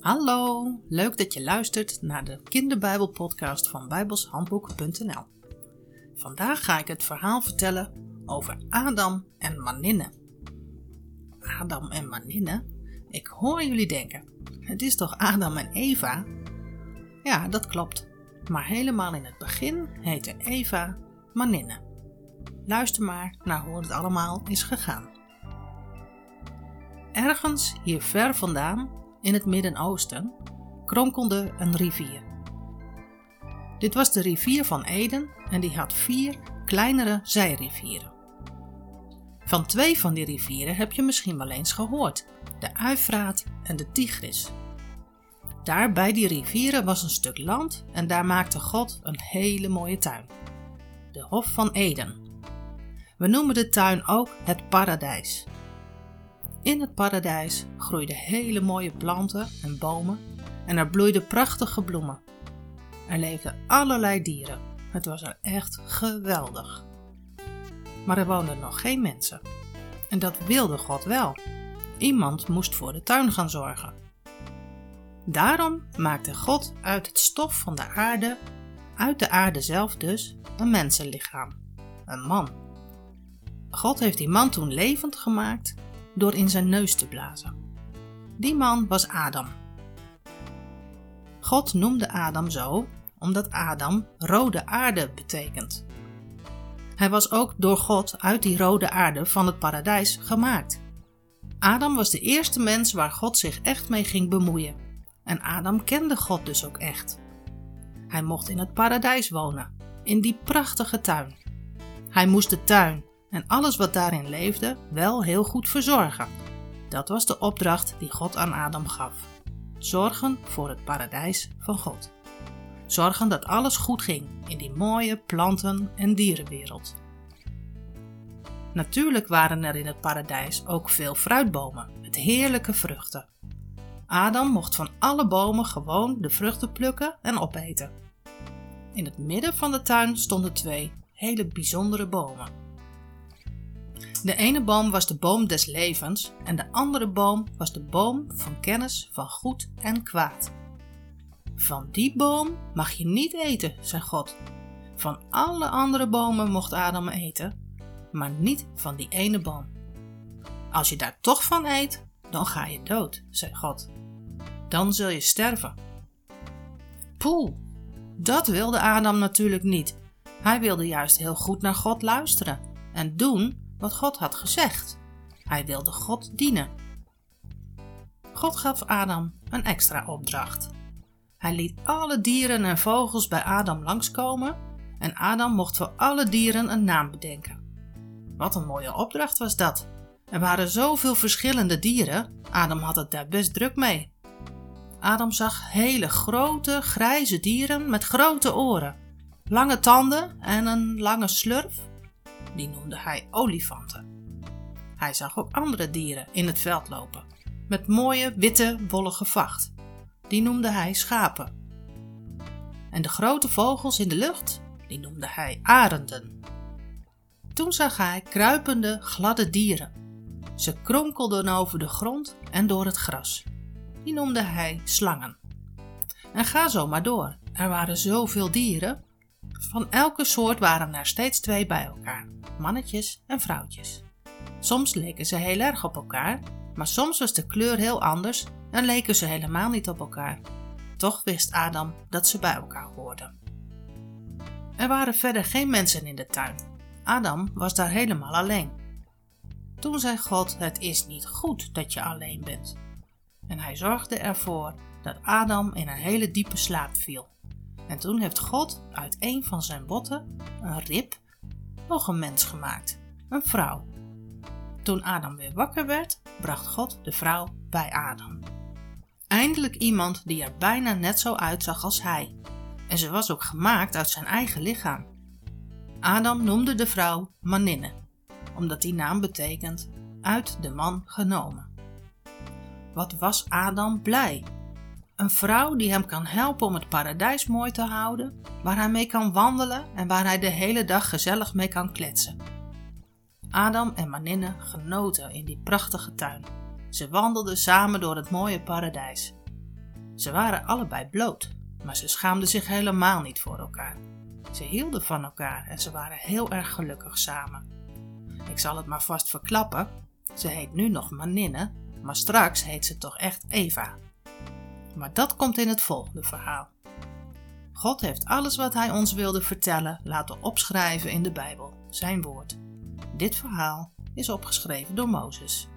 Hallo, leuk dat je luistert naar de kinderbijbelpodcast van bijbelshandboek.nl. Vandaag ga ik het verhaal vertellen over Adam en Maninne. Adam en Maninne? Ik hoor jullie denken, het is toch Adam en Eva? Ja, dat klopt. Maar helemaal in het begin heette Eva Maninne. Luister maar naar hoe het allemaal is gegaan. Ergens hier ver vandaan, in het Midden-Oosten, kronkelde een rivier. Dit was de rivier van Eden en die had vier kleinere zijrivieren. Van twee van die rivieren heb je misschien wel eens gehoord: de Uifraat en de Tigris. Daar bij die rivieren was een stuk land en daar maakte God een hele mooie tuin. De Hof van Eden. We noemen de tuin ook het paradijs. In het paradijs groeiden hele mooie planten en bomen en er bloeiden prachtige bloemen. Er leefden allerlei dieren. Het was er echt geweldig. Maar er woonden nog geen mensen. En dat wilde God wel. Iemand moest voor de tuin gaan zorgen. Daarom maakte God uit het stof van de aarde, uit de aarde zelf dus, een mensenlichaam, een man. God heeft die man toen levend gemaakt door in zijn neus te blazen. Die man was Adam. God noemde Adam zo omdat Adam rode aarde betekent. Hij was ook door God uit die rode aarde van het paradijs gemaakt. Adam was de eerste mens waar God zich echt mee ging bemoeien. En Adam kende God dus ook echt. Hij mocht in het paradijs wonen, in die prachtige tuin. Hij moest de tuin en alles wat daarin leefde wel heel goed verzorgen. Dat was de opdracht die God aan Adam gaf. Zorgen voor het paradijs van God. Zorgen dat alles goed ging in die mooie planten- en dierenwereld. Natuurlijk waren er in het paradijs ook veel fruitbomen met heerlijke vruchten. Adam mocht van alle bomen gewoon de vruchten plukken en opeten. In het midden van de tuin stonden twee hele bijzondere bomen. De ene boom was de boom des levens en de andere boom was de boom van kennis van goed en kwaad. Van die boom mag je niet eten, zei God. Van alle andere bomen mocht Adam eten, maar niet van die ene boom. Als je daar toch van eet, dan ga je dood, zei God. Dan zul je sterven. Poeh, dat wilde Adam natuurlijk niet. Hij wilde juist heel goed naar God luisteren en doen wat God had gezegd. Hij wilde God dienen. God gaf Adam een extra opdracht. Hij liet alle dieren en vogels bij Adam langskomen en Adam mocht voor alle dieren een naam bedenken. Wat een mooie opdracht was dat. Er waren zoveel verschillende dieren, Adam had het daar best druk mee. Adam zag hele grote, grijze dieren met grote oren, lange tanden en een lange slurf die noemde hij olifanten. Hij zag ook andere dieren in het veld lopen, met mooie witte wollige vacht. Die noemde hij schapen. En de grote vogels in de lucht, die noemde hij arenden. Toen zag hij kruipende, gladde dieren. Ze kronkelden over de grond en door het gras. Die noemde hij slangen. En ga zo maar door. Er waren zoveel dieren. Van elke soort waren er steeds twee bij elkaar mannetjes en vrouwtjes. Soms leken ze heel erg op elkaar, maar soms was de kleur heel anders en leken ze helemaal niet op elkaar. Toch wist Adam dat ze bij elkaar hoorden. Er waren verder geen mensen in de tuin. Adam was daar helemaal alleen. Toen zei God: Het is niet goed dat je alleen bent. En hij zorgde ervoor dat Adam in een hele diepe slaap viel. En toen heeft God uit een van zijn botten een rib nog een mens gemaakt, een vrouw. Toen Adam weer wakker werd, bracht God de vrouw bij Adam. Eindelijk iemand die er bijna net zo uitzag als hij. En ze was ook gemaakt uit zijn eigen lichaam. Adam noemde de vrouw Maninne, omdat die naam betekent uit de man genomen. Wat was Adam blij een vrouw die hem kan helpen om het paradijs mooi te houden, waar hij mee kan wandelen en waar hij de hele dag gezellig mee kan kletsen. Adam en Maninne genoten in die prachtige tuin. Ze wandelden samen door het mooie paradijs. Ze waren allebei bloot, maar ze schaamden zich helemaal niet voor elkaar. Ze hielden van elkaar en ze waren heel erg gelukkig samen. Ik zal het maar vast verklappen: ze heet nu nog Maninne, maar straks heet ze toch echt Eva. Maar dat komt in het volgende verhaal. God heeft alles wat Hij ons wilde vertellen laten opschrijven in de Bijbel, Zijn woord. Dit verhaal is opgeschreven door Mozes.